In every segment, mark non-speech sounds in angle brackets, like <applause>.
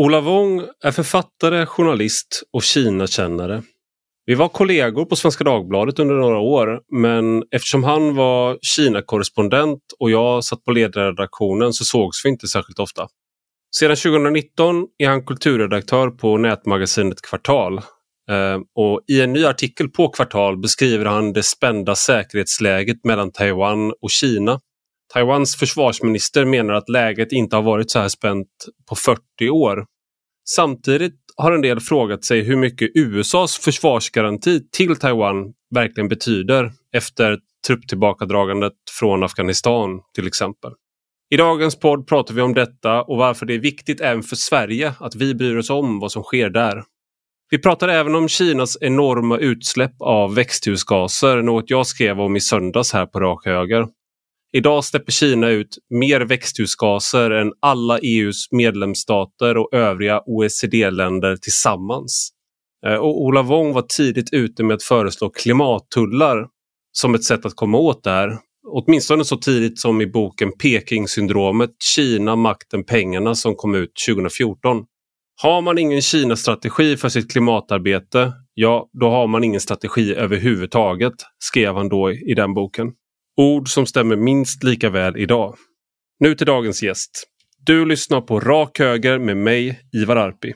Ola Wong är författare, journalist och Kina-kännare. Vi var kollegor på Svenska Dagbladet under några år men eftersom han var Kina-korrespondent och jag satt på ledarredaktionen så sågs vi inte särskilt ofta. Sedan 2019 är han kulturredaktör på nätmagasinet Kvartal eh, och i en ny artikel på Kvartal beskriver han det spända säkerhetsläget mellan Taiwan och Kina. Taiwans försvarsminister menar att läget inte har varit så här spänt på 40 år. Samtidigt har en del frågat sig hur mycket USAs försvarsgaranti till Taiwan verkligen betyder efter trupptillbakadragandet från Afghanistan till exempel. I dagens podd pratar vi om detta och varför det är viktigt även för Sverige att vi bryr oss om vad som sker där. Vi pratar även om Kinas enorma utsläpp av växthusgaser, något jag skrev om i söndags här på Rak Höger. Idag släpper Kina ut mer växthusgaser än alla EUs medlemsstater och övriga OECD-länder tillsammans. Eh, och Ola Wong var tidigt ute med att föreslå klimattullar som ett sätt att komma åt det här. Åtminstone så tidigt som i boken Pekingsyndromet, Kina, makten, pengarna som kom ut 2014. Har man ingen Kina-strategi för sitt klimatarbete, ja då har man ingen strategi överhuvudtaget, skrev han då i den boken. Ord som stämmer minst lika väl idag. Nu till dagens gäst. Du lyssnar på Rak Höger med mig, Ivar Arpi.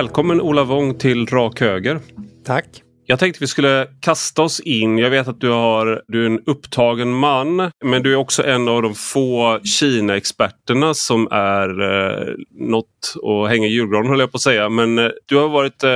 Välkommen Ola Wong till Rak Höger. Tack. Jag tänkte vi skulle kasta oss in. Jag vet att du, har, du är en upptagen man men du är också en av de få Kina-experterna som är eh, något att hänga i julgranen höll jag på att säga. Men eh, du har varit eh,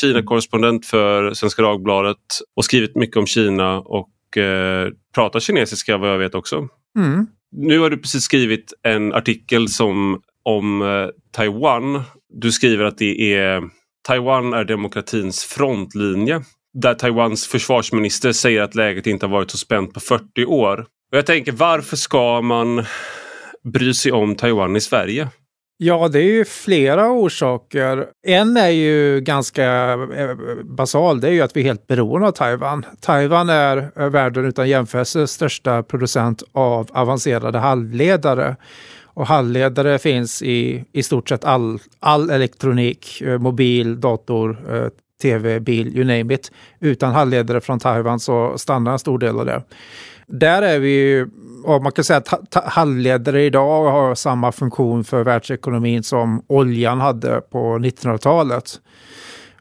Kina-korrespondent för Svenska Dagbladet och skrivit mycket om Kina och eh, pratar kinesiska vad jag vet också. Mm. Nu har du precis skrivit en artikel som om eh, Taiwan du skriver att det är Taiwan är demokratins frontlinje. Där Taiwans försvarsminister säger att läget inte har varit så spänt på 40 år. Och jag tänker varför ska man bry sig om Taiwan i Sverige? Ja, det är ju flera orsaker. En är ju ganska eh, basal, det är ju att vi är helt beroende av Taiwan. Taiwan är eh, världen utan jämförelse största producent av avancerade halvledare. Och halvledare finns i i stort sett all, all elektronik, eh, mobil, dator, eh, tv, bil, you name it. Utan halvledare från Taiwan så stannar en stor del av det. Där är vi och man kan säga att halvledare idag har samma funktion för världsekonomin som oljan hade på 1900-talet.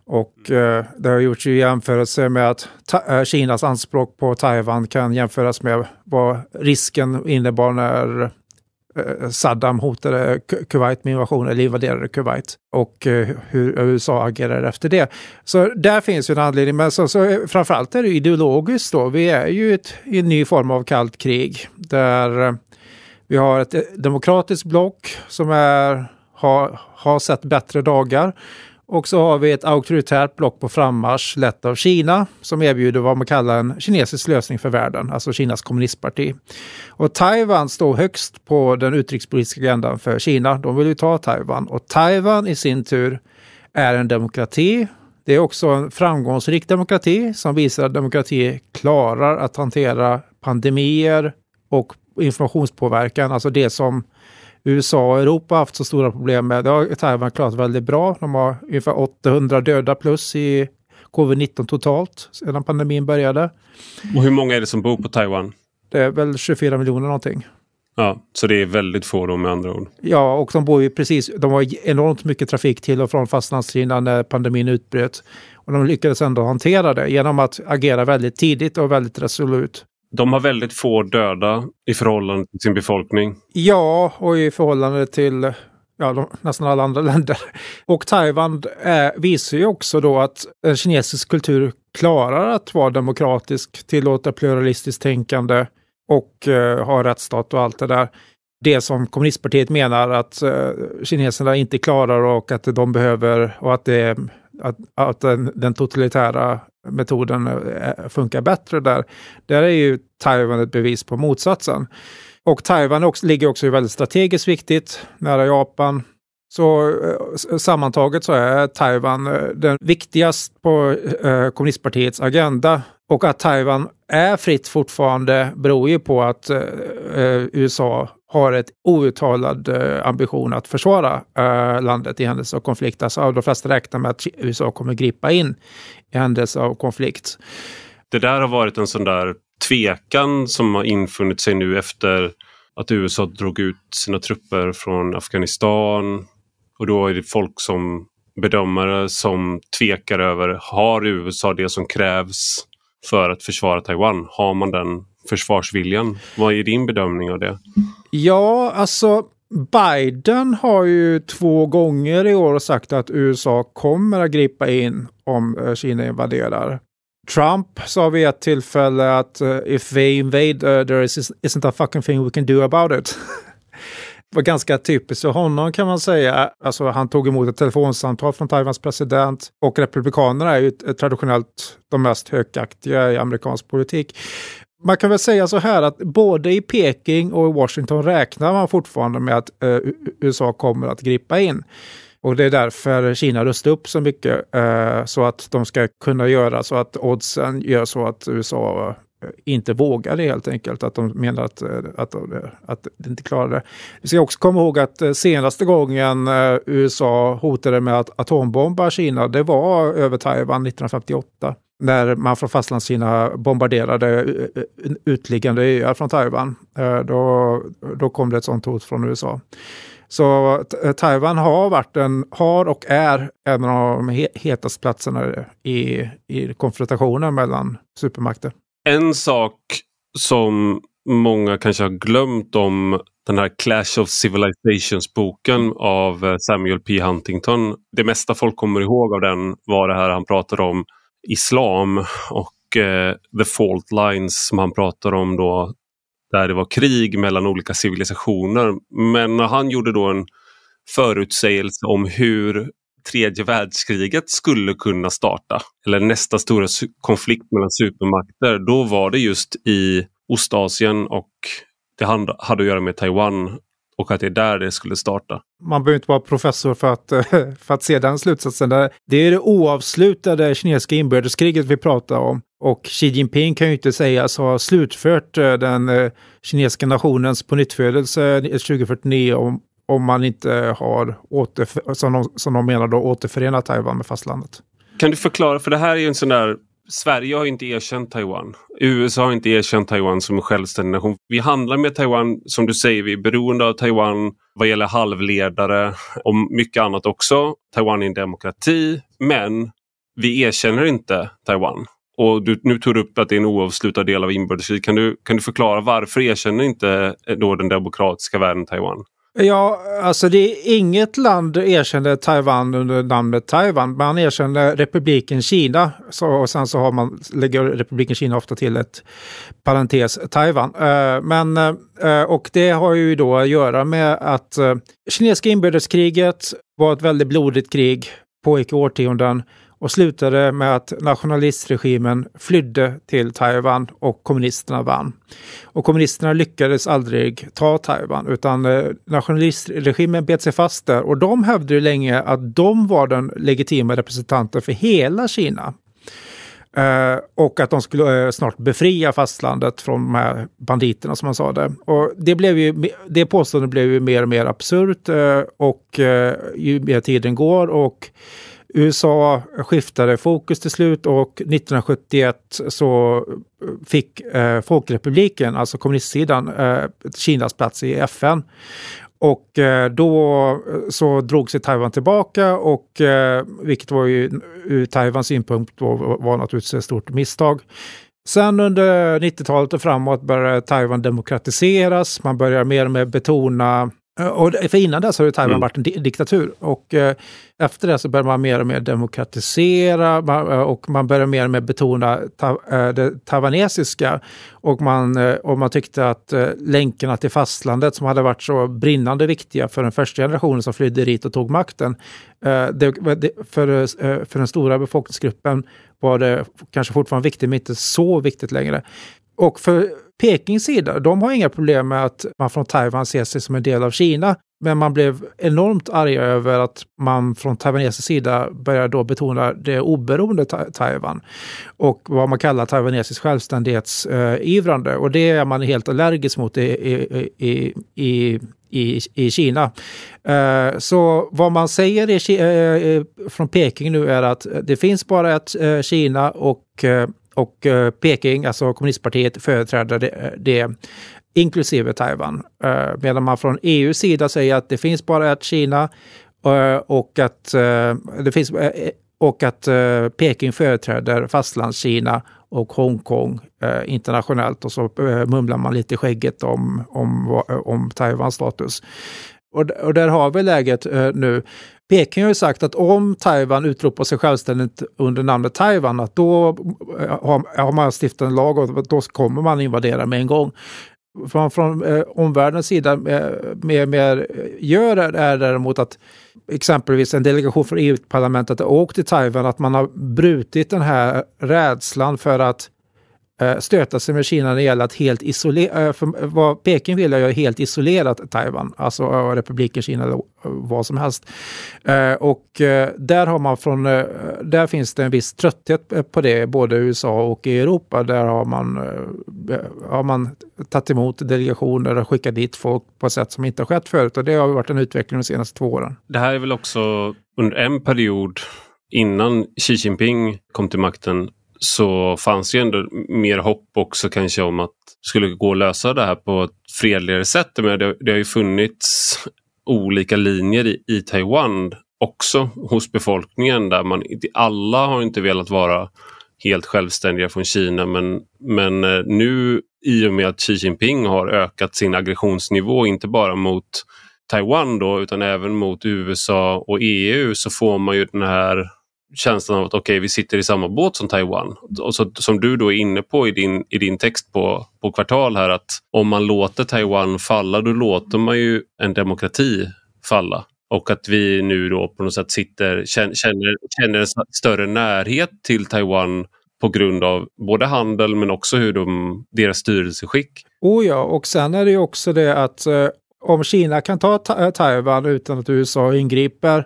Och eh, det har gjorts ju jämförelse med att eh, Kinas anspråk på Taiwan kan jämföras med vad risken innebar när Eh, Saddam hotade Kuwait med invasion eller invaderade Kuwait och eh, hur USA agerade efter det. Så där finns ju en anledning, men så, så, eh, framförallt är det ideologiskt då. Vi är ju ett, i en ny form av kallt krig där vi har ett demokratiskt block som är, har, har sett bättre dagar och så har vi ett auktoritärt block på frammarsch lett av Kina som erbjuder vad man kallar en kinesisk lösning för världen, alltså Kinas kommunistparti. Och Taiwan står högst på den utrikespolitiska agendan för Kina. De vill ju ta Taiwan och Taiwan i sin tur är en demokrati. Det är också en framgångsrik demokrati som visar att demokrati klarar att hantera pandemier och informationspåverkan, alltså det som USA och Europa haft så stora problem med. Det har Taiwan klarat väldigt bra. De har ungefär 800 döda plus i covid-19 totalt sedan pandemin började. Och hur många är det som bor på Taiwan? Det är väl 24 miljoner någonting. Ja, så det är väldigt få då med andra ord. Ja, och de bor ju precis, de har enormt mycket trafik till och från fastlandskina när pandemin utbröt. Och de lyckades ändå hantera det genom att agera väldigt tidigt och väldigt resolut. De har väldigt få döda i förhållande till sin befolkning. Ja, och i förhållande till ja, de, nästan alla andra <laughs> länder. Och Taiwan är, visar ju också då att en kinesisk kultur klarar att vara demokratisk, tillåta pluralistiskt tänkande och uh, ha rättsstat och allt det där. Det som kommunistpartiet menar att uh, kineserna inte klarar och att de behöver och att det att, att den, den totalitära metoden eh, funkar bättre där. Där är ju Taiwan ett bevis på motsatsen. Och Taiwan också, ligger också väldigt strategiskt viktigt, nära Japan. Så eh, sammantaget så är Taiwan eh, den viktigast på eh, kommunistpartiets agenda. Och att Taiwan är fritt fortfarande beror ju på att eh, USA har ett outtalad eh, ambition att försvara eh, landet i händelse av konflikt. Alltså de flesta räknar med att USA kommer gripa in i händelse av konflikt. Det där har varit en sån där tvekan som har infunnit sig nu efter att USA drog ut sina trupper från Afghanistan. Och då är det folk som bedömare som tvekar över, har USA det som krävs för att försvara Taiwan? Har man den försvarsviljan? Vad är din bedömning av det? Ja, alltså Biden har ju två gånger i år sagt att USA kommer att gripa in om eh, Kina invaderar. Trump sa vid ett tillfälle att uh, if they invade uh, there is, isn't a fucking thing we can do about it. Det <laughs> var ganska typiskt för honom kan man säga. Alltså, han tog emot ett telefonsamtal från Taiwans president och Republikanerna är ju traditionellt de mest hökaktiga i amerikansk politik. Man kan väl säga så här att både i Peking och i Washington räknar man fortfarande med att eh, USA kommer att gripa in. Och det är därför Kina rustar upp så mycket eh, så att de ska kunna göra så att oddsen gör så att USA eh, inte vågar det helt enkelt. Att de menar att, eh, att, eh, att, att de inte klarar det. Vi ska också komma ihåg att senaste gången USA hotade med att atombomba Kina, det var över Taiwan 1958 när man från Fastlandskina bombarderade eh, eh, utliggande öar från Taiwan. Eh, då, då kom det ett sånt hot från USA. Så Taiwan har varit en, har och är en av de hetaste platserna i, i konfrontationen mellan supermakter. En sak som många kanske har glömt om den här Clash of Civilizations-boken av Samuel P. Huntington. Det mesta folk kommer ihåg av den var det här han pratade om islam och eh, the fault lines som han pratar om då där det var krig mellan olika civilisationer. Men när han gjorde då en förutsägelse om hur tredje världskriget skulle kunna starta, eller nästa stora konflikt mellan supermakter, då var det just i Ostasien och det hade att göra med Taiwan och att det är där det skulle starta. Man behöver inte vara professor för att, <laughs> för att se den slutsatsen. Det är det oavslutade kinesiska inbördeskriget vi pratar om. Och Xi Jinping kan ju inte sägas ha slutfört eh, den eh, kinesiska nationens pånyttfödelse 2049 om, om man inte har, återf- som, de, som de menar, då, återförenat Taiwan med fastlandet. Kan du förklara, för det här är ju en sån där Sverige har inte erkänt Taiwan. USA har inte erkänt Taiwan som en självständig nation. Vi handlar med Taiwan, som du säger, vi är beroende av Taiwan vad gäller halvledare och mycket annat också. Taiwan är en demokrati, men vi erkänner inte Taiwan. Och du, nu tog du upp att det är en oavslutad del av inbördeskriget. Kan du, kan du förklara varför erkänner inte då den demokratiska världen Taiwan? Ja, alltså det är inget land erkände Taiwan under namnet Taiwan. Man erkände republiken Kina så, och sen så har man, lägger republiken Kina ofta till ett parentes Taiwan. Uh, men, uh, och det har ju då att göra med att uh, kinesiska inbördeskriget var ett väldigt blodigt krig, pågick i årtionden och slutade med att nationalistregimen flydde till Taiwan och kommunisterna vann. Och kommunisterna lyckades aldrig ta Taiwan utan eh, nationalistregimen bet sig fast där och de hävdade länge att de var den legitima representanten för hela Kina. Uh, och att de skulle uh, snart befria fastlandet från de här banditerna som man sa det. Och det, blev ju, det påståendet blev ju mer och mer absurt uh, och ju mer tiden går och USA skiftade fokus till slut och 1971 så eh, fick eh, Folkrepubliken, alltså kommunistsidan, eh, Kinas plats i FN. Och eh, då eh, så drog sig Taiwan tillbaka och eh, vilket var ju ur Taiwans synpunkt då var naturligtvis ett stort misstag. Sen under 90-talet och framåt började Taiwan demokratiseras. Man börjar mer och mer betona och för innan dess har Taiwan Mm. varit en di diktatur och eh, efter det så börjar man mer och mer demokratisera man, eh, och man börjar mer och mer betona ta, eh, det taiwanesiska. Och man, eh, och man tyckte att eh, länkarna till fastlandet som hade varit så brinnande viktiga för den första generationen som flydde dit och tog makten. Eh, det, det, för, eh, för den stora befolkningsgruppen var det kanske fortfarande viktigt men inte så viktigt längre. Och för Pekings sida, de har inga problem med att man från Taiwan ser sig som en del av Kina. Men man blev enormt arga över att man från taiwanesisk sida började då betona det oberoende Ta- Taiwan och vad man kallar taiwanesisk självständighetsivrande. Och det är man helt allergisk mot i, i, i, i i, i Kina. Eh, så vad man säger i, eh, eh, från Peking nu är att det finns bara ett eh, Kina och, eh, och eh, Peking, alltså kommunistpartiet, företräder det, eh, det inklusive Taiwan. Eh, medan man från EUs sida säger att det finns bara ett Kina eh, och att eh, det finns eh, och att eh, Peking företräder fastlandskina och Hongkong eh, internationellt och så eh, mumlar man lite i skägget om, om, om Taiwans status. Och, och där har vi läget eh, nu. Peking har ju sagt att om Taiwan utropar sig självständigt under namnet Taiwan, att då eh, har, man stiftat en lag och då kommer man invadera med en gång. Från, från eh, omvärldens sida eh, mer, mer gör är, är däremot att exempelvis en delegation från EU-parlamentet har åkt till Taiwan, att man har brutit den här rädslan för att Eh, stöta sig med Kina när det gäller att helt isolera, eh, vad Peking vill är ju helt isolerat Taiwan, alltså eh, republiken Kina eller vad som helst. Och där har man från, där finns det en viss trötthet på det, både i USA och i Europa. Där har man, har man tagit emot delegationer och skickat dit folk på ett sätt som inte har skett förut. Och det har varit en utveckling de senaste två åren. Det här är väl också under en period innan Xi Jinping kom till makten så fanns ju ändå mer hopp också kanske om att det skulle gå att lösa det här på ett fredligare sätt. Men det, det har ju funnits olika linjer i, i Taiwan också hos befolkningen där man alla har inte velat vara helt självständiga från Kina men, men eh, nu i och med att Xi Jinping har ökat sin aggressionsnivå inte bara mot Taiwan då utan även mot USA och EU så får man ju den här känslan av att okej, vi sitter i samma båt som Taiwan. Och så, som du då är inne på i din, i din text på, på kvartal här att om man låter Taiwan falla då låter man ju en demokrati falla. Och att vi nu då på något sätt sitter, känner, känner en större närhet till Taiwan på grund av både handel men också hur de, deras styrelseskick. Oh ja, och sen är det ju också det att eh, om Kina kan ta ta Taiwan utan att USA ingriper,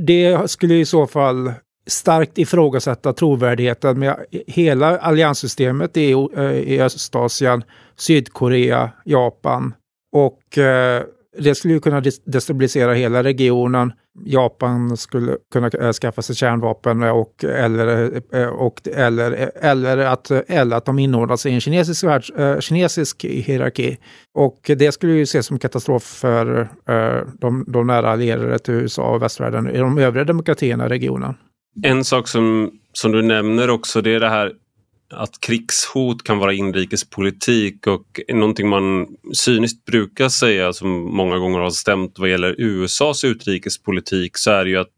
det skulle i så fall starkt ifrågasätta trovärdigheten med hela allianssystemet i, eh, i Östasien, Sydkorea, Japan och eh, det skulle ju kunna destabilisera hela regionen. Japan skulle kunna eh, skaffa sig kärnvapen eh, och, eller, eh, och, eller, eller, att, eller att de inordnar sig i en kinesisk, världs, kinesisk hierarki. Och det skulle ju ses som katastrof för de, de nära allierade till USA och västvärlden i de övriga demokratierna i regionen. En sak som, som du nämner också det är det här att krigshot kan vara inrikespolitik och någonting man cyniskt brukar säga som många gånger har stämt vad gäller USAs utrikespolitik så är det ju att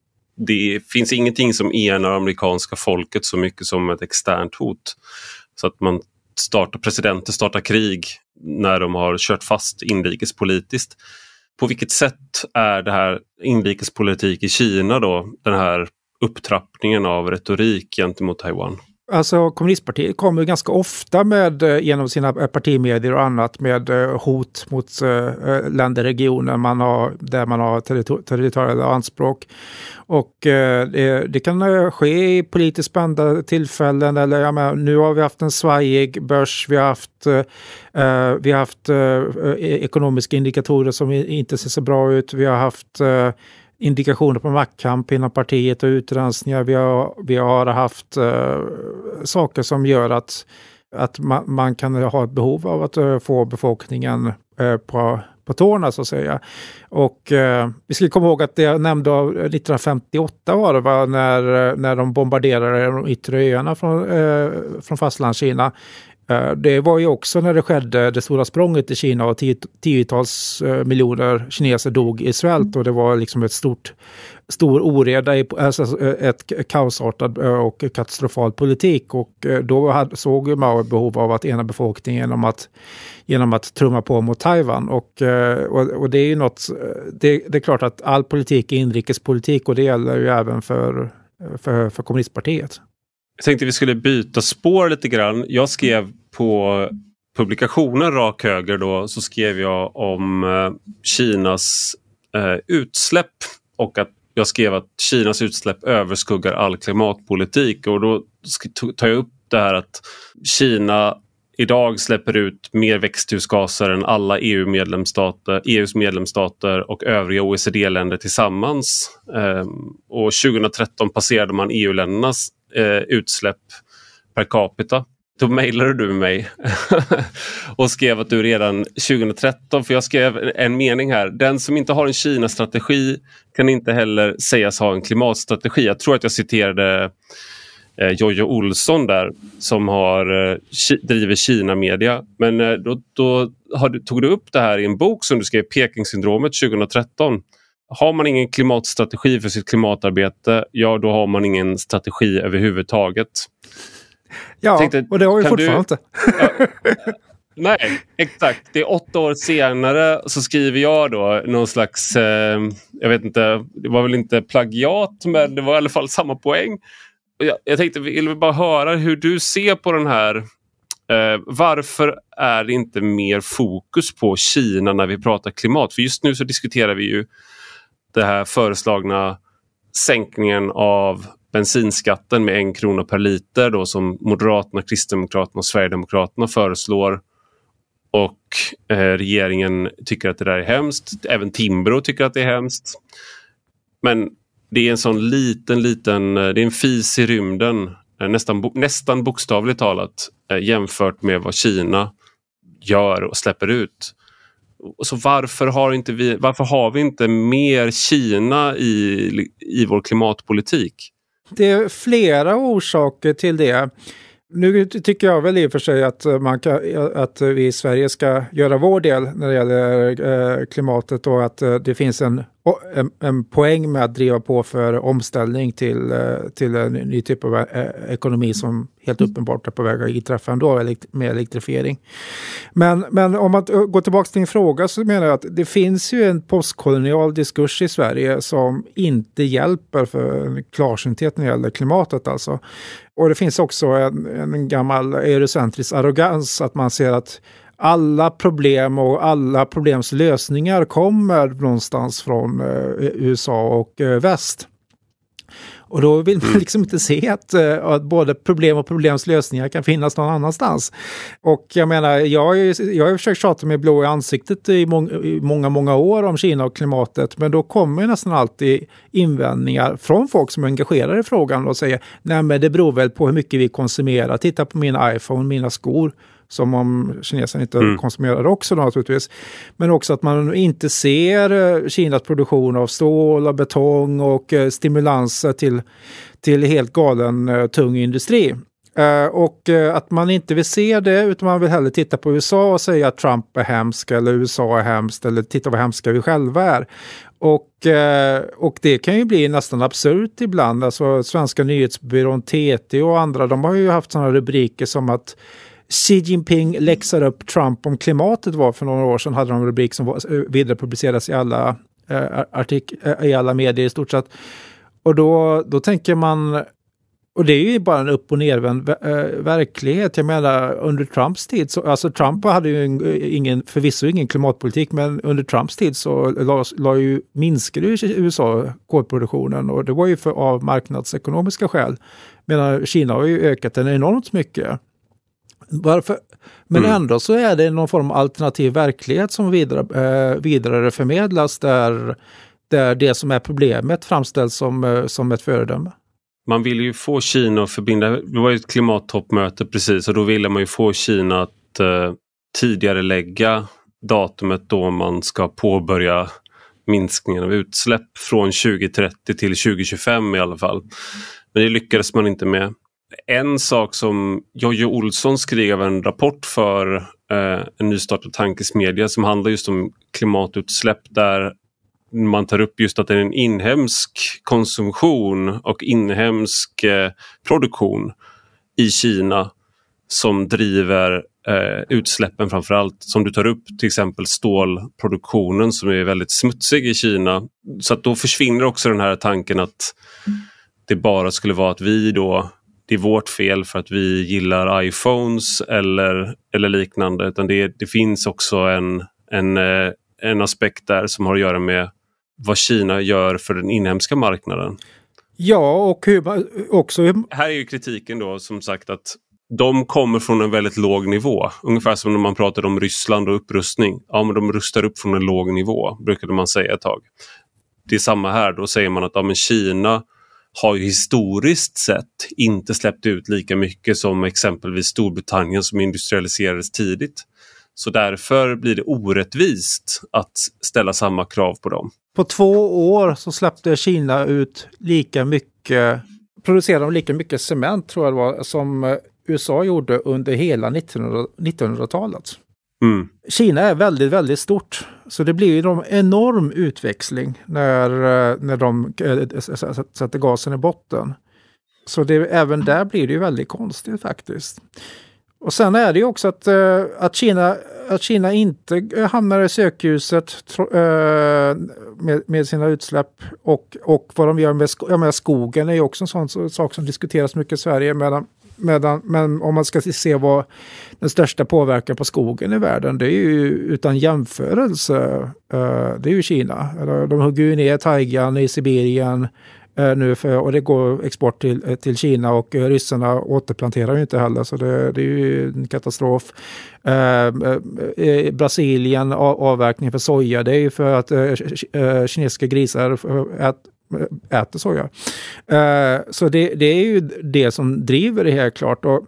det finns ingenting som enar amerikanska folket så mycket som ett externt hot. Så att man startar, presidenter startar krig när de har kört fast inrikespolitiskt. På vilket sätt är det här inrikespolitik i Kina då, den här upptrappningen av retorik gentemot Taiwan? Alltså kommunistpartiet kommer ganska ofta med, eh, genom sina eh, partimedier och annat, med eh, hot mot länder, regioner man har, där man har territoriella anspråk. Och det, det kan ske i politiskt spända tillfällen eller jag menar, nu har vi haft en svajig börs, vi har haft, eh, vi har haft eh, ekonomiska indikatorer som inte ser så bra ut, vi har haft eh, indikationer på maktkamp inom partiet och utrensningar. Vi har, vi har haft uh, saker som gör att, att man, man kan ha ett behov av att uh, få befolkningen uh, på, på tårna så att säga. Och vi ska komma ihåg att det jag nämnde 1958 var det va, när, när de bombarderade de yttre öarna från, eh, från fastlandskina. Eh, det var ju också när det skedde det stora språnget i Kina och tiotals eh, miljoner kineser dog i svält och det var liksom ett stort stor oreda, i, alltså ett kaosartad och katastrofal politik. Och då såg Mao behov av att ena befolkningen genom att, genom att trumma på mot Taiwan. Och, och, och det är ju något, det, det, är klart att all politik är inrikespolitik och det gäller ju även för, för, för kommunistpartiet. Jag tänkte vi skulle byta spår lite grann. Jag skrev på publikationen Rak Höger då så skrev jag om eh, Kinas eh, utsläpp och att jag skrev att Kinas utsläpp överskuggar all klimatpolitik och då tar jag upp det här att Kina idag släpper ut mer växthusgaser än alla EU-medlemsstater, EUs medlemsstater och övriga OECD-länder tillsammans. Ehm, och 2013 passerade man EU-ländernas eh, utsläpp per capita. Då mejlade du mig <laughs> och skrev att du redan 2013, för jag skrev en mening här. Den som inte har en Kina-strategi kan inte heller sägas ha en klimatstrategi. Jag tror att jag citerade eh, Jojo Olsson där som har, eh, driver Kina-media. Men eh, då, då har, tog du upp det här i en bok som du skrev, Pekingsyndromet 2013. Har man ingen klimatstrategi för sitt klimatarbete, ja då har man ingen strategi överhuvudtaget. Ja, Tänkte, och det har vi fortfarande inte. Ja, nej, exakt. Det är åtta år senare så skriver jag då någon slags, eh, jag vet inte, det var väl inte plagiat men det var i alla fall samma poäng. Jag, jag tänkte, vill bara höra hur du ser på den här eh, varför är det inte mer fokus på Kina när vi pratar klimat? För just nu så diskuterar vi ju det här föreslagna sänkningen av bensinskatten med en krona per liter då som Moderaterna, Kristdemokraterna och Sverigedemokraterna föreslår. Och eh, regeringen tycker att det där är hemskt. Även Timbro tycker att det är hemskt. Men det är en sån liten, liten, eh, det är en fis i rymden eh, nästan, nästan bokstavligt talat eh, jämfört med vad Kina gör och släpper ut. Så varför har, inte vi, varför har vi inte mer Kina i, i vår klimatpolitik? Det är flera orsaker till det. Nu tycker jag väl i och för sig att, man kan, att vi i Sverige ska göra vår del när det gäller eh, klimatet och att eh, det finns en, en, en, poäng med att driva på för omställning till, eh, till en ny typ av eh, ekonomi som helt uppenbart är på väg att inträffa ändå med elektrifiering. Men, men om man går tillbaka till din fråga så menar jag att det finns ju en postkolonial diskurs i Sverige som inte hjälper för klarsynthet när det gäller klimatet alltså. Och det finns också en, en gammal eurocentrisk arrogans att man ser att alla problem och alla problems lösningar kommer någonstans från eh, USA och eh, väst. Och då vill man mm. liksom inte se att, eh, att både problem och problems lösningar kan finnas någon annanstans. Och jag menar, jag jag har försökt tjata mig blå i ansiktet i, mång, i många, många år om Kina och klimatet, men då kommer nästan alltid invändningar från folk som är engagerade i frågan och säger nej men det beror väl på hur mycket vi konsumerar. Titta på min iPhone, mina skor som om kineserna inte mm. konsumerar också då, naturligtvis. Men också att man inte ser eh, Kinas produktion av stål och betong och eh, stimulanser till, till helt galen eh, tung industri. och att man inte vill se det utan man vill hellre titta på USA och säga att Trump är hemsk eller USA är hemskt eller titta vad hemska vi själva är. Och, och det kan ju bli nästan absurt ibland. Alltså svenska nyhetsbyrån TT och andra, de har ju haft sådana rubriker som att Xi Jinping läxar upp Trump om klimatet var för några år sedan, hade de en rubrik som eh, vidarepubliceras i alla, eh, artik eh, i alla medier i stort sett. Och då, då tänker man, och det är ju bara en upp och nervänd eh, verklighet. Jag menar under Trumps tid, så, alltså Trump hade ju eh, ingen, förvisso ingen klimatpolitik, men under Trumps tid så la, la ju, minskade ju USA kolproduktionen och det var ju för, av marknadsekonomiska skäl. Medan Kina har ju ökat den enormt mycket. Varför? Men mm. ändå så är det någon form av alternativ verklighet som vidare, eh, vidare förmedlas där, där det som är problemet framställs som, eh, som ett föredöme. Man vill ju få Kina att förbinda, det var ju ett klimattoppmöte precis och då ville man ju få Kina att eh, tidigare lägga datumet då man ska påbörja minskningen av utsläpp från 2030 till 2025 i alla fall. Men det lyckades man inte med. En sak som Jojje Olsson skrev en rapport för eh, en nystartad tankesmedja som handlar just om klimatutsläpp där man tar upp just att det är en inhemsk konsumtion och inhemsk eh, produktion i Kina som driver eh, utsläppen framförallt. Som du tar upp till exempel stålproduktionen som är väldigt smutsig i Kina. Så att då försvinner också den här tanken att det bara skulle vara att vi då det är vårt fel för att vi gillar iPhones eller, eller liknande. Utan det, det finns också en, en, eh, en aspekt där som har att göra med vad Kina gör för den inhemska marknaden. Ja, och hur, också... Här är ju kritiken då som sagt att de kommer från en väldigt låg nivå. Ungefär som när man pratade om Ryssland och upprustning. Ja, men de rustar upp från en låg nivå, brukade man säga ett tag. Det är samma här, då säger man att ja, men Kina har ju historiskt sett inte släppt ut lika mycket som exempelvis Storbritannien som industrialiserades tidigt. Så därför blir det orättvist att ställa samma krav på dem. På två år så släppte Kina ut lika mycket, producerade de lika mycket cement tror jag det var, som eh, USA gjorde under hela 1900-talet. Mm. Kina är väldigt, väldigt stort. Så det blir en enorm utväxling när, eh, när de eh, sätter gasen i botten. Så det, även där blir det ju väldigt konstigt faktiskt. Och sen är det ju också att, eh, att, Kina, att Kina inte hamnar i sökljuset med, med sina utsläpp och, och vad de gör med, sko med skogen är ju också en sån sak som diskuteras mycket i Sverige. Medan, medan, men om man ska se vad den största påverkan på skogen i världen, det är ju utan jämförelse, uh, det är ju Kina. De hugger ju ner taigan i Sibirien, uh, nu för, och det går export till, eh, till Kina och ryssarna återplanterar ju inte heller så det, det är ju en katastrof. Brasilien avverkning för soja det är ju för att kinesiska grisar ät, äter soja. Eh, så det, det, är ju det som driver det helt klart. Och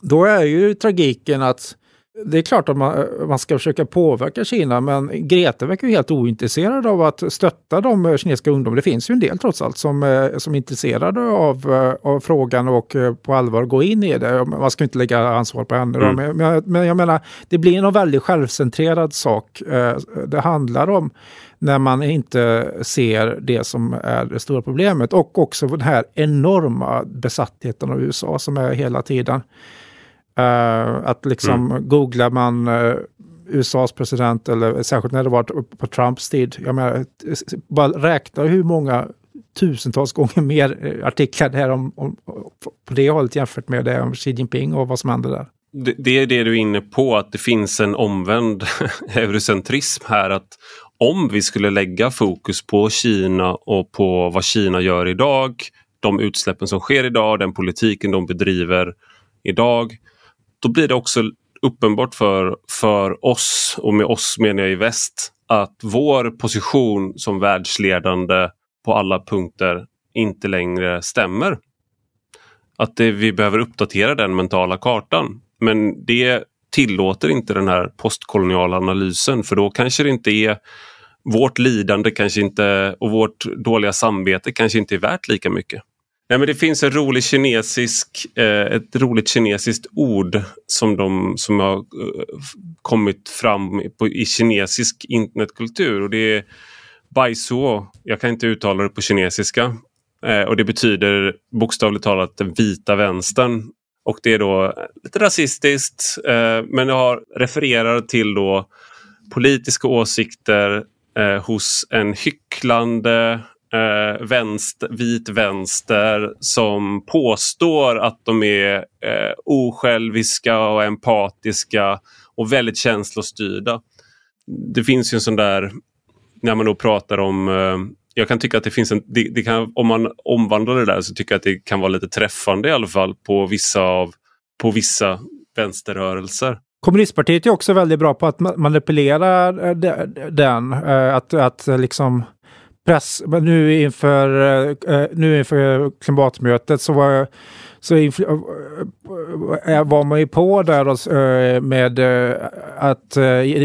då är ju tragiken att det är klart att man, man ska försöka påverka Kina, men Greta verkar ju helt ointresserad av att stötta de kinesiska ungdomarna. Det finns ju en del trots allt som, eh, som är intresserade av, eh, av frågan och på allvar gå in i det. Man ska inte lägga ansvar på henne. Mm. Men, men jag menar, det blir en väldigt självcentrerad sak. Det handlar om när man inte ser det som är det stora problemet och också den här enorma besattheten av USA som är hela tiden. Uh, att liksom mm. googlar man uh, USAs president, eller särskilt när det var på Trumps tid, jag menar, bara räkna hur många tusentals gånger <laughs> mer eh, artiklar det är om, om, på det hållet jämfört med det om Xi Jinping och vad som händer där. Det, det är det du är inne på, att det finns en omvänd <laughs> eurocentrism här. att om vi skulle lägga fokus på Kina och på vad Kina gör idag, de utsläppen som sker idag, den politiken de bedriver idag, då blir det också uppenbart för, för oss, och med oss menar jag i väst, att vår position som världsledande på alla punkter inte längre stämmer. Att det, vi behöver uppdatera den mentala kartan. Men det tillåter inte den här postkoloniala analysen för då kanske det inte är vårt lidande kanske inte och vårt dåliga samvete kanske inte är värt lika mycket. Nej, men det finns en rolig kinesisk, eh, ett roligt kinesiskt ord som, de, som har eh, kommit fram på, i kinesisk internetkultur och det är Baizuo. Jag kan inte uttala det på kinesiska. Eh, och det betyder bokstavligt talat den vita vänstern. Och det är då lite rasistiskt eh, men det har, refererar till då politiska åsikter eh, hos en hycklande eh, vänster, vit vänster som påstår att de är eh, osjälviska och empatiska och väldigt känslostyrda. Det finns ju en sån där, när man då pratar om eh, jag kan tycka att det finns en, det, det, kan, om man omvandlar det där så tycker jag att det kan vara lite träffande i alla fall på vissa, av, på vissa vänsterrörelser. Kommunistpartiet är också väldigt bra på att manipulera eh, den. Eh, att, att liksom press, nu inför, eh, eh, nu inför klimatmötet så var så eh, var man ju på där med att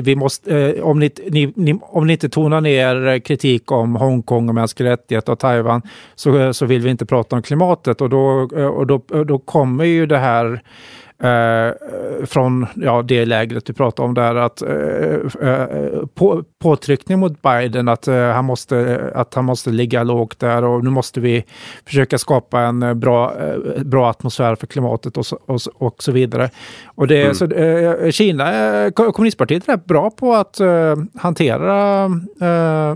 vi måste, om ni, ni, om ni inte tonar ner kritik om Hongkong och mänskliga rättigheter och Taiwan så, så vill vi inte prata om klimatet och då, och då, då kommer ju det här Eh, från ja, det lägret du pratade om där, att eh, eh, på, påtryckning mot Biden att, eh, han måste, att han måste ligga lågt där och nu måste vi försöka skapa en eh, bra, eh, bra atmosfär för klimatet och så, och, och så vidare. Och det, mm. så, Kina, kommunistpartiet är rätt bra på att hantera,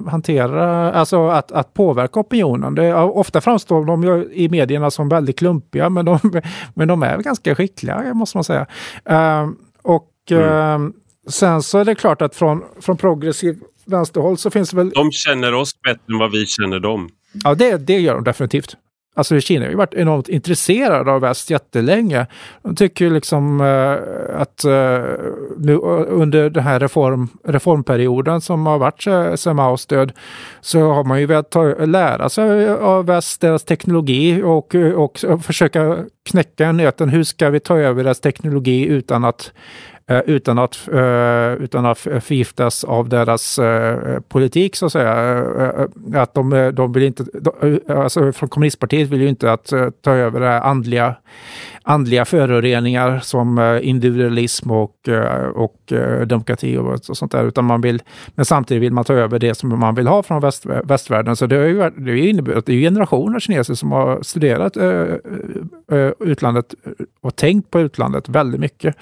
hantera, alltså att, att påverka opinionen. Det, ofta framstår de i medierna som väldigt klumpiga, men de, <laughs> men de är ganska skickliga måste man säga. Uh, och mm. uh, sen så är det klart att från, från progressiv vänsterhåll så finns det väl... De känner oss bättre än vad vi känner dem. Ja, det, det gör de definitivt. Alltså Kina har ju varit enormt intresserade av väst jättelänge. De tycker ju liksom eh, att eh, nu eh, under den här reform, reformperioden som har varit sedan Maos död så har man ju velat ta, lära sig av väst, deras teknologi och, och, och försöka knäcka nöten. Hur ska vi ta över deras teknologi utan att Eh, utan att, eh, utan att förgiftas av deras eh, politik så att säga. Att de, de vill inte, alltså från kommunistpartiet vill ju inte att ta över det andliga, andliga föroreningar som individualism och, och demokrati och, och sånt där. Utan man vill, men samtidigt vill man ta över det som man vill ha från väst, västvärlden. Så det har ju det är inneburit, det är generationer kineser som har studerat utlandet och tänkt på utlandet väldigt mycket.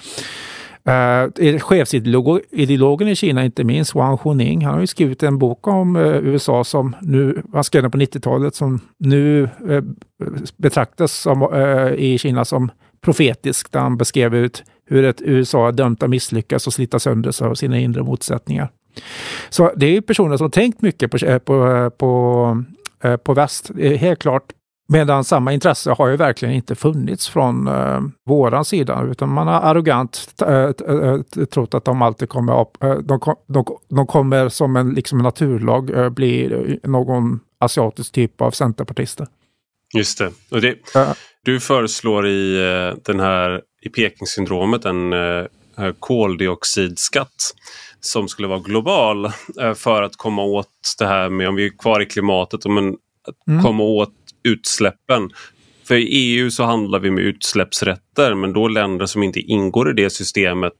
Eh, uh, chefsideologen i Kina, inte minst Wang Chuning, han har ju skrivit en bok om uh, USA som nu, han skrev den på 90-talet, som nu uh, betraktas som, uh, i Kina som profetisk, där han beskrev ut hur ett USA är dömt att misslyckas och slita sönder av sina inre motsättningar. Så det är personer som tänkt mycket på, på, på, på väst, helt klart. Medan samma intresse har ju verkligen inte funnits från uh, våran sida, utan man har arrogant uh, trott att de alltid kommer upp, uh, de, de, de, kommer som en liksom naturlag bli någon asiatisk typ av centerpartister. Just det. Och det du föreslår i den här i Peking-syndromet en koldioxidskatt som skulle vara global för att komma åt det här med om vi är kvar i klimatet, men mm. komma åt utsläppen. För i EU så handlar vi med utsläppsrätter men då länder som inte ingår i det systemet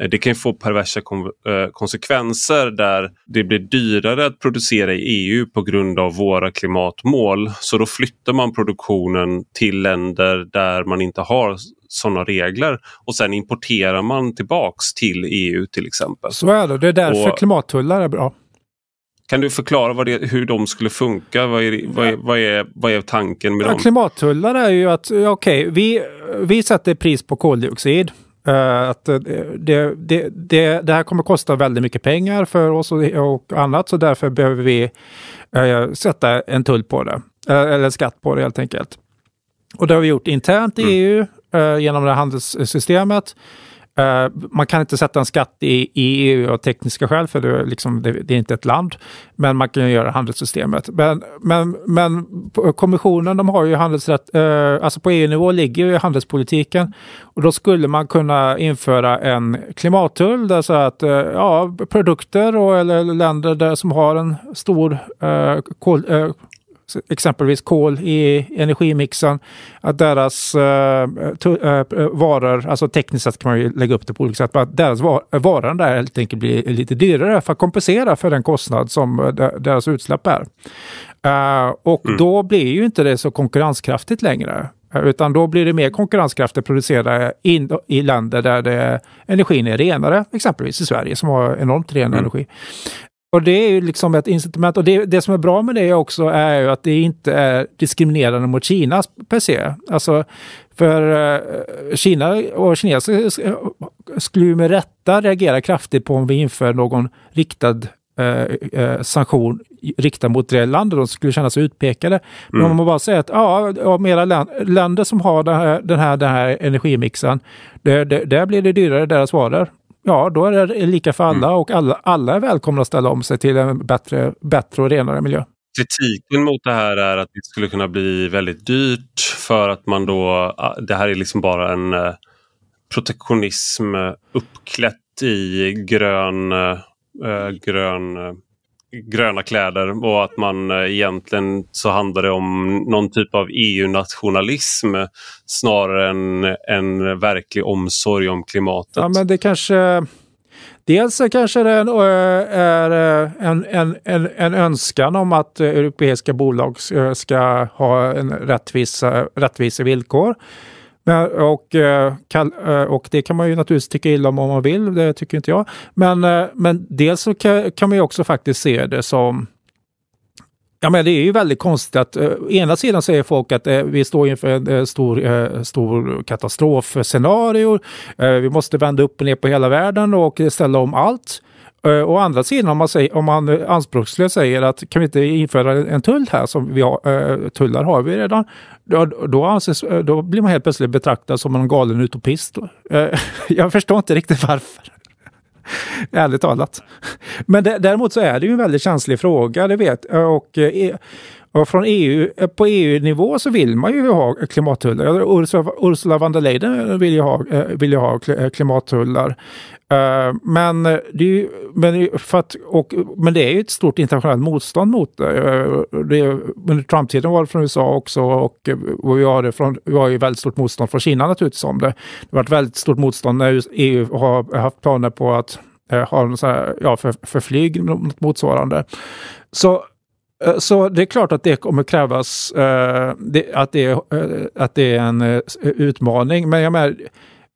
eh, det kan få perversa eh, konsekvenser där det blir dyrare att producera i EU på grund av våra klimatmål. Så då flyttar man produktionen till länder där man inte har sådana regler och sen importerar man tillbaks till EU till exempel. Så är det, det är därför och, klimattullar är bra. Kan du förklara det, hur de skulle funka? Vad är, vad är, vad är, vad är tanken med ja, dem? Klimattullar är ju att, okej, okay, vi, vi sätter pris på koldioxid. Uh, att det, det, det, det, här kommer kosta väldigt mycket pengar för oss och, och annat, så därför behöver vi uh, sätta en tull på det. Uh, eller skatt på det helt enkelt. Och det har vi gjort internt i mm. EU genom det här handelssystemet. Eh, man kan inte sätta en skatt i, EU av tekniska skäl, för det, liksom, det, det, är inte ett land. Men man kan göra handelssystemet. Men, men, men kommissionen, de har ju handelsrätt, eh, alltså på EU-nivå ligger ju handelspolitiken. Och då skulle man kunna införa en klimattull, där så att eh, ja, produkter och, eller länder där som har en stor eh, kol, eh, exempelvis kol i energimixen, att deras uh, uh, varor, alltså tekniskt sett kan man ju lägga upp det på olika sätt, att deras var varor där helt enkelt blir lite dyrare för att kompensera för den kostnad som deras utsläpp är. Uh, och mm. då blir ju inte det så konkurrenskraftigt längre. Utan då blir det mer konkurrenskraftigt att producera in, i länder där det, energin är renare, exempelvis i Sverige som har enormt ren mm. energi. Och det är ju liksom ett incitament. Och det, det som är bra med det också är ju att det inte är diskriminerande mot Kina per se. Alltså, för uh, Kina och kineser skulle ju med rätta reagera kraftigt på om vi inför någon riktad uh, uh, sanktion riktad mot det landet. De skulle känna sig utpekade. Men mm. om man bara säger att ja, av mera länder som har den här, den här, den här energimixen, det, det, där blir det dyrare deras varor ja, då är det lika för alla mm. och alla, alla är välkomna att ställa om sig till en bättre, bättre och renare miljö. kritiken mot det här är att det skulle kunna bli väldigt dyrt för att man då, det här är liksom bara en eh, protektionism uppklätt i grön, äh, grön gröna kläder och att man eh, egentligen så handlar det om någon typ av EU-nationalism snarare än en verklig omsorg om klimatet. Ja men det kanske Dels kanske det är eh, en, en, en, en önskan om att eh, europeiska bolag ska ha en rättvisa, rättvisa villkor. Och, eh, eh, och det kan man ju naturligtvis tycka illa om om man vill, det tycker inte jag. Men, eh, men dels så kan, kan man ju också faktiskt se det som Ja, men det är ju väldigt konstigt att eh, ena sidan säger folk att eh, vi står inför en eh, stor, eh, stor katastrofscenario. vi måste vända upp och ner på hela världen och ställa om allt. Eh, å andra sidan om man, säger, om man eh, anspråkslöst säger att kan vi inte införa en tull här som vi har, eh, tullar har vi redan. Då, då, anses, då blir man helt plötsligt betraktad som en galen utopist. <laughs> jag förstår inte riktigt varför. <laughs> Ärligt talat. Men däremot så är det ju en väldigt känslig fråga, det vet och, och från EU, eh, på EU-nivå så vill man ju ha klimattullar. Ursula, Ursula von der Leyen eh, vill ju ha, eh, vill ju ha klimattullar. Men, det är, men, för att, och, men det är ju ett stort internationellt motstånd mot det. Det under Trump-tiden var det från USA också och, och vi, har det från, vi har ju väldigt stort motstånd från Kina naturligtvis om det. Det har varit väldigt stort motstånd när EU har haft planer på att ha någon sån här, ja, för, för flyg något motsvarande. Så Eh, så det är klart att det kommer krävas, eh, det, att, det, eh, att det är en utmaning. Men jag menar,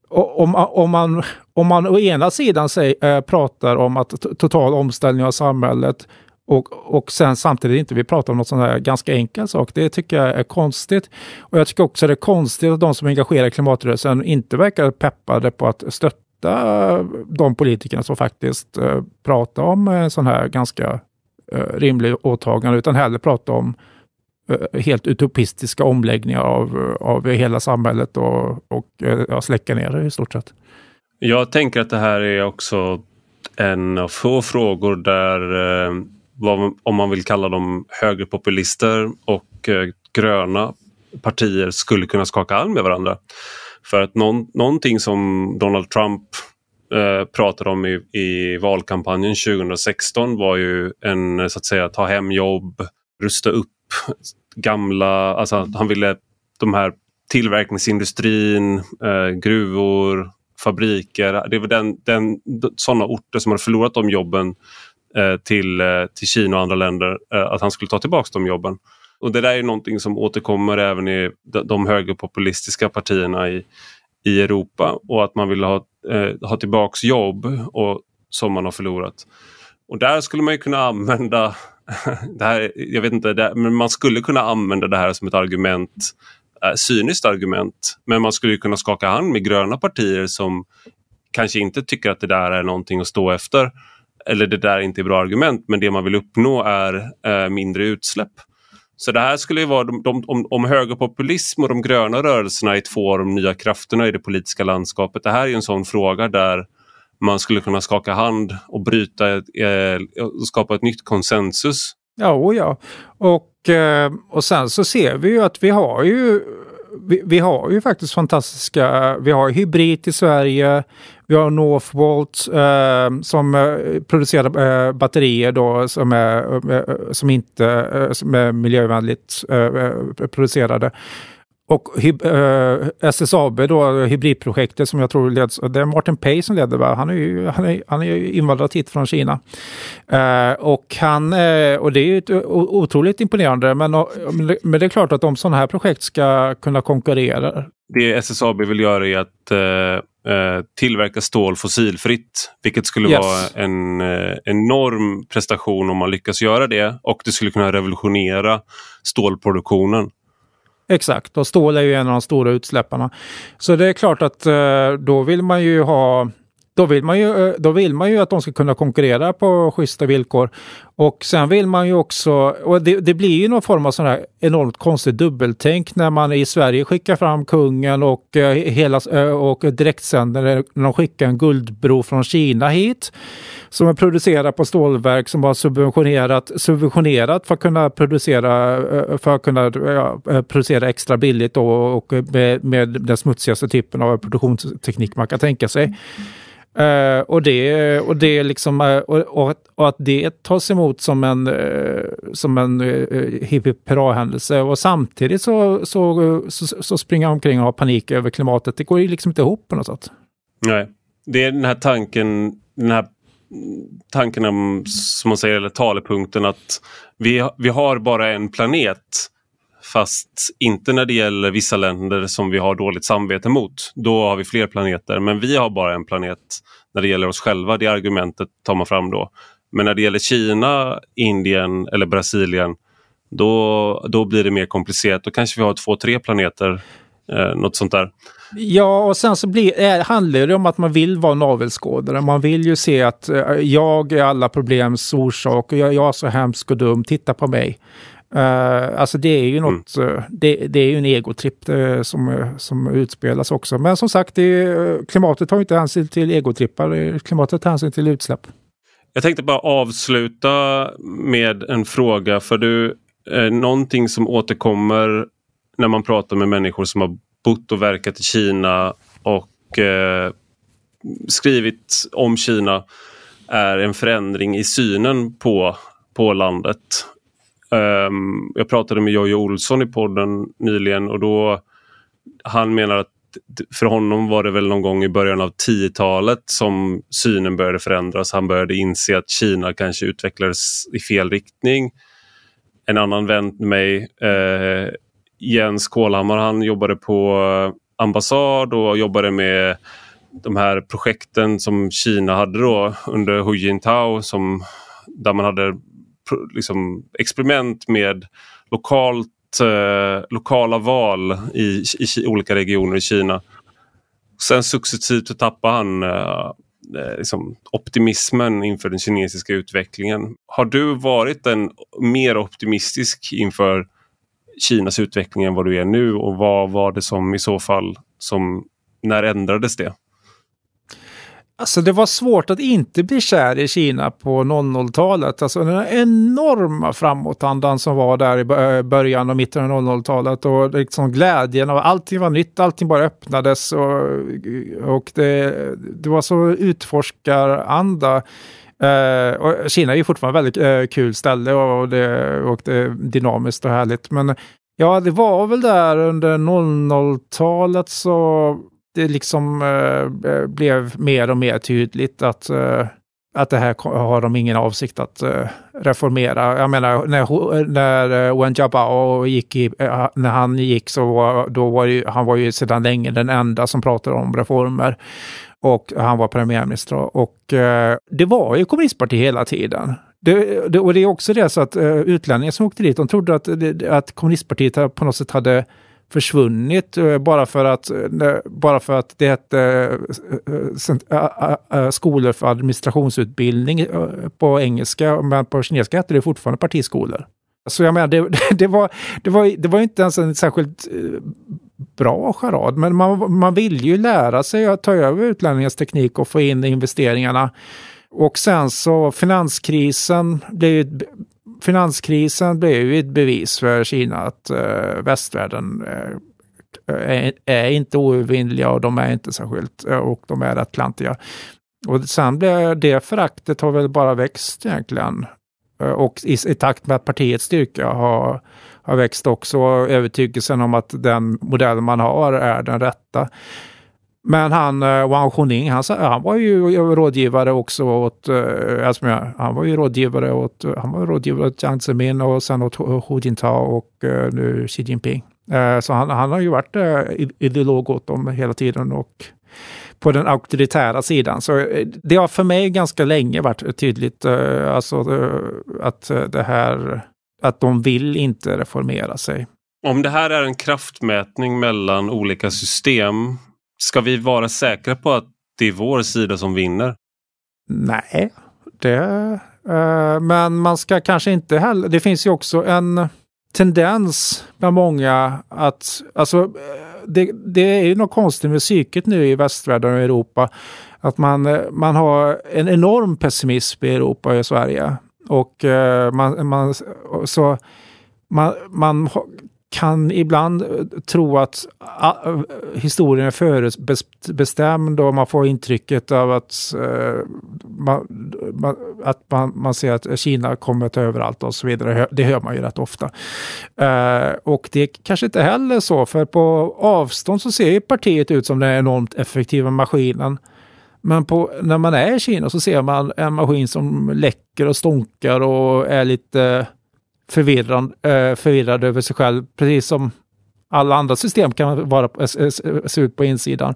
om, om, man, om man å ena sidan säger, pratar om att total omställning av samhället och, och sen samtidigt inte vill prata om något sånt här ganska enkel sak. Det tycker jag är konstigt. Och jag tycker också det är konstigt att de som engagerar i klimatrörelsen inte verkar peppade på att stötta de politikerna som faktiskt pratar om en sån här ganska Eh, rimlig åtagande, utan hellre prata om eh, helt utopistiska omläggningar av, av hela samhället och, och eh, ja, släcka ner det i stort sett. Jag tänker att det här är också en av få frågor där om man vill kalla dem högerpopulister och gröna partier skulle kunna skaka arm med varandra. För att någon, någonting som Donald Trump eh, pratade om i, i valkampanjen 2016 var ju en eh, så att säga ta hem jobb, rusta upp gamla, alltså han ville de här tillverkningsindustrin, eh, gruvor, fabriker. Det var den, den, sådana orter som hade förlorat de jobben eh, till, eh, till Kina och andra länder, eh, att han skulle ta tillbaka de jobben. Och det där är någonting som återkommer även i de, de högerpopulistiska partierna i, i Europa och att man vill ha, eh, ha tillbaks jobb och, som man har förlorat. Och där skulle man kunna använda <laughs> det här, jag vet inte, det, men man skulle kunna använda det här som ett argument, eh, cyniskt argument. Men man skulle kunna skaka hand med gröna partier som kanske inte tycker att det där är någonting att stå efter. Eller det där inte är bra argument, men det man vill uppnå är eh, mindre utsläpp. Så det här skulle ju vara, de, de, om, om högerpopulism och de gröna rörelserna är två av de nya krafterna i det politiska landskapet. Det här är en sån fråga där man skulle kunna skaka hand och bryta, eh, skapa ett nytt konsensus. Ja, och ja. Och, eh, och sen så ser vi ju att vi har ju vi, vi, har ju faktiskt fantastiska, vi har Hybrid i Sverige, vi har Northvolt eh, som eh, producerar eh, batterier då som, är, eh, som inte eh, som är miljövänligt producerade. Och uh, SSAB då, hybridprojektet som jag tror leds, det är Martin Pay som leder va? Han är ju han är, han är invandrad hit från Kina. Uh, och han, uh, och det är ju otroligt imponerande men, men det är klart att om sådana här projekt ska kunna konkurrera. Det SSAB vill göra är att tillverka stål fossilfritt, vilket skulle yes. vara en enorm prestation om man lyckas göra det och det skulle kunna revolutionera stålproduktionen. Exakt, och stål är ju en av de stora utsläpparna. Så det är klart att eh, då vill man ju ha då vill, man ju, eh, då vill man ju att de ska kunna konkurrera på schyssta villkor. Och sen vill man ju också, och det, det blir ju någon form av sån här enormt konstigt dubbeltänk när man i Sverige skickar fram kungen och, eh, hela, eh, och direktsänder när de skickar en guldbro från Kina hit. Som är producerad på stålverk som har subventionerat, subventionerat för att kunna producera, för att kunna ja, producera extra billigt då, och med, med den smutsigaste typen av produktionsteknik man kan tänka sig. Mm. Uh, och, det, och, det liksom, uh, och, och, att det tas emot som en, uh, som en uh, hipp händelse och samtidigt så, så, så, så springer han omkring och har panik över klimatet. Det går ju liksom inte ihop på något sätt. Nej, det är den här tanken, den här tanken om, som man säger, eller talepunkten att vi, vi har bara en planet Fast inte när det gäller vissa länder som vi har dåligt samvete mot. Då har vi fler planeter, men vi har bara en planet när det gäller oss själva. Det argumentet tar man fram då. Men när det gäller Kina, Indien eller Brasilien då, då blir det mer komplicerat. Då kanske vi har två, tre planeter, eh, något sånt där. Ja, och sen så blir, är, handlar det om att man vill vara navelskådare. Man vill ju se att eh, jag är alla problems orsak och jag, jag är så hemsk och dum, titta på mig. Uh, alltså det är ju mm. något, mm. det, det, är ju en egotripp uh, som, som utspelas också. Men som sagt, det, klimatet tar inte hänsyn till egotrippar, klimatet tar hänsyn till utsläpp. Jag tänkte bara avsluta med en fråga för du, eh, någonting som återkommer när man pratar med människor som har bott och verkat i Kina och eh, skrivit om Kina är en förändring i synen på, på landet. Um, jag pratade med Jojje Olsson i podden nyligen och då han menar att för honom var det väl någon gång i början av 10-talet som synen började förändras. Han började inse att Kina kanske utvecklades i fel riktning. En annan vän med mig, eh, Jens Kålhammar, han jobbade på ambassad och jobbade med de här projekten som Kina hade då under Hu Jintao som, där man hade liksom, experiment med lokalt, eh, lokala val i, i, olika regioner i Kina. Sen successivt så tappade han eh, eh, liksom, optimismen inför den kinesiska utvecklingen. Har du varit en mer optimistisk inför Kinas utveckling än vad du är nu och vad var det som i så fall som när ändrades det? Alltså det var svårt att inte bli kär i Kina på 00-talet. Alltså den enorma framåtandan som var där i eh, början och mitten av 00-talet och liksom glädjen av allting var nytt, allting bara öppnades och, och det, det var så utforskaranda. Uh, och Kina är ju fortfarande ett väldigt uh, kul ställe och det, och det är dynamiskt och härligt. Men ja, det var väl där under 00-talet så det liksom eh, eh, blev mer och mer tydligt att, eh, att det här har de ingen avsikt att eh, reformera. Jag menar, när, när eh, Wen Jiabao gick i, eh, när han gick så var, då var ju, han var ju sedan länge den enda som pratade om reformer. Och han var premiärminister och eh, det var ju kommunistparti hela tiden. Det, det, och det är också det så att utlänningar som åkte dit, de trodde att, att kommunistpartiet på något sätt hade försvunnit eh, bara för att, eh, bara för att det hette eh, skolor för administrationsutbildning på engelska, men på kinesiska hette det fortfarande partiskolor. Så jag menar, det, <laughs> det, var, det, var, det var inte ens en särskilt bra charad, men man, man vill ju lära sig att ta över utlänningens teknik och få in investeringarna. Och sen så finanskrisen blev ju finanskrisen blev ju ett bevis för Kina att uh, västvärlden uh, är, är, inte oövervinnliga och de är inte särskilt, uh, och de är rätt klantiga. Och sen blev det föraktet har väl bara växt egentligen. Och i, i, takt med att partiets styrka har, har växt också övertygelsen om att den modell man har är den rätta. Men han, eh, Wang Xuning, han, han var ju rådgivare också åt, uh, han var ju rådgivare åt, han var rådgivare åt Jiang Zemin och sen åt Hu Jintao och uh, nu Xi Jinping. Uh, så han, han har ju varit ideolog åt dem hela tiden och på den auktoritära sidan. Så det har för mig ganska länge varit tydligt alltså, att det här, att de vill inte reformera sig. Om det här är en kraftmätning mellan olika system Ska vi vara säkra på att det är vår sida som vinner. Nej, det... Uh, men man ska kanske inte heller... Det finns ju också en tendens bland många att... Alltså, eh, det, det är ju något konstigt med psyket nu i västvärlden och Europa. Att man, eh, man har en enorm pessimism i Europa och i Sverige. Och uh, man, man, så man, man kan ibland eh, tro att ah, eh, historien är förutbestämd och man får intrycket av att, eh, man, att man, man ser att Kina kommer ta över allt och så vidare. Det hör man ju rätt ofta. Och det är kanske inte heller så, för på avstånd så ser partiet ut som den enormt effektiva maskinen. Men på, när man är i Kina så ser man en maskin som läcker och stonkar och är lite förvirrad, eh, förvirrad över sig själv, precis som alla andra system kan vara, eh, se ut på insidan.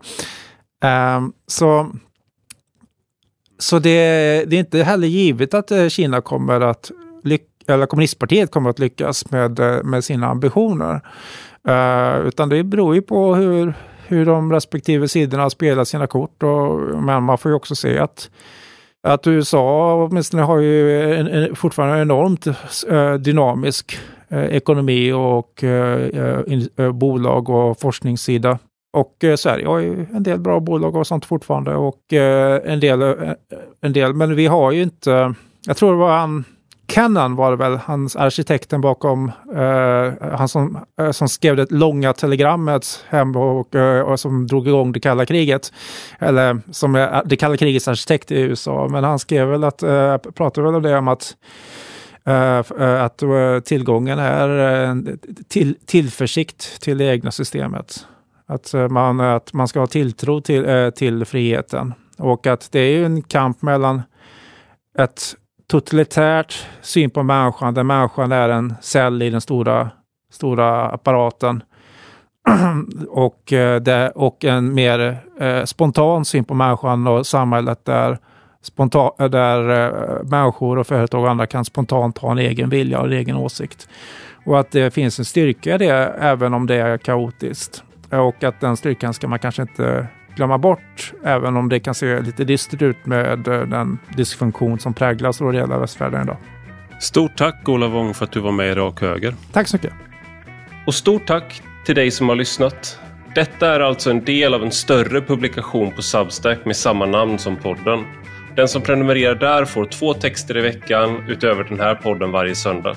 Ehm, så så det, det, är inte heller givet att eh, Kina kommer att lyckas, eller kommunistpartiet kommer att lyckas med, med sina ambitioner. Uh, utan det beror ju på hur, hur de respektive sidorna spelar sina kort. Och, men man får ju också se att att USA åtminstone har ju en, en, fortfarande en enormt eh, dynamisk eh, ekonomi och eh, in, bolag och forskningssida. Och Sverige har ju en del bra bolag och sånt fortfarande och en, del, en del, men vi har ju inte, jag tror det var han Kennan var det väl, hans arkitekten bakom, eh, han som, eh, som skrev det långa telegrammet hem och, eh, och, som drog igång det kalla kriget. Eller som är eh, det kalla krigets arkitekt i USA. Men han skrev väl att, eh, pratade väl om det om att eh, att tillgången är till, tillförsikt till det egna systemet. Att man, att man ska ha tilltro till, till friheten. Och att det är en kamp mellan ett totalitärt syn på människan, där människan är en cell i den stora, stora apparaten. <clears throat> och, eh, det, och en mer eh, spontan syn på människan och samhället där, spontan, där eh, människor och företag och andra kan spontant ha en egen vilja och en egen åsikt. Och att det finns en styrka i det även om det är kaotiskt. Och att den styrkan ska man kanske inte glömma bort, även om det kan se lite dystert ut med eh, den dysfunktion som delar av västvärlden idag. Stort tack Ola Wång för att du var med i Rak Höger. Tack så mycket. Och stort tack till dig som har lyssnat. Detta är alltså en del av en större publikation på Substack med samma namn som podden. Den som prenumererar där får två texter i veckan utöver den här podden varje söndag.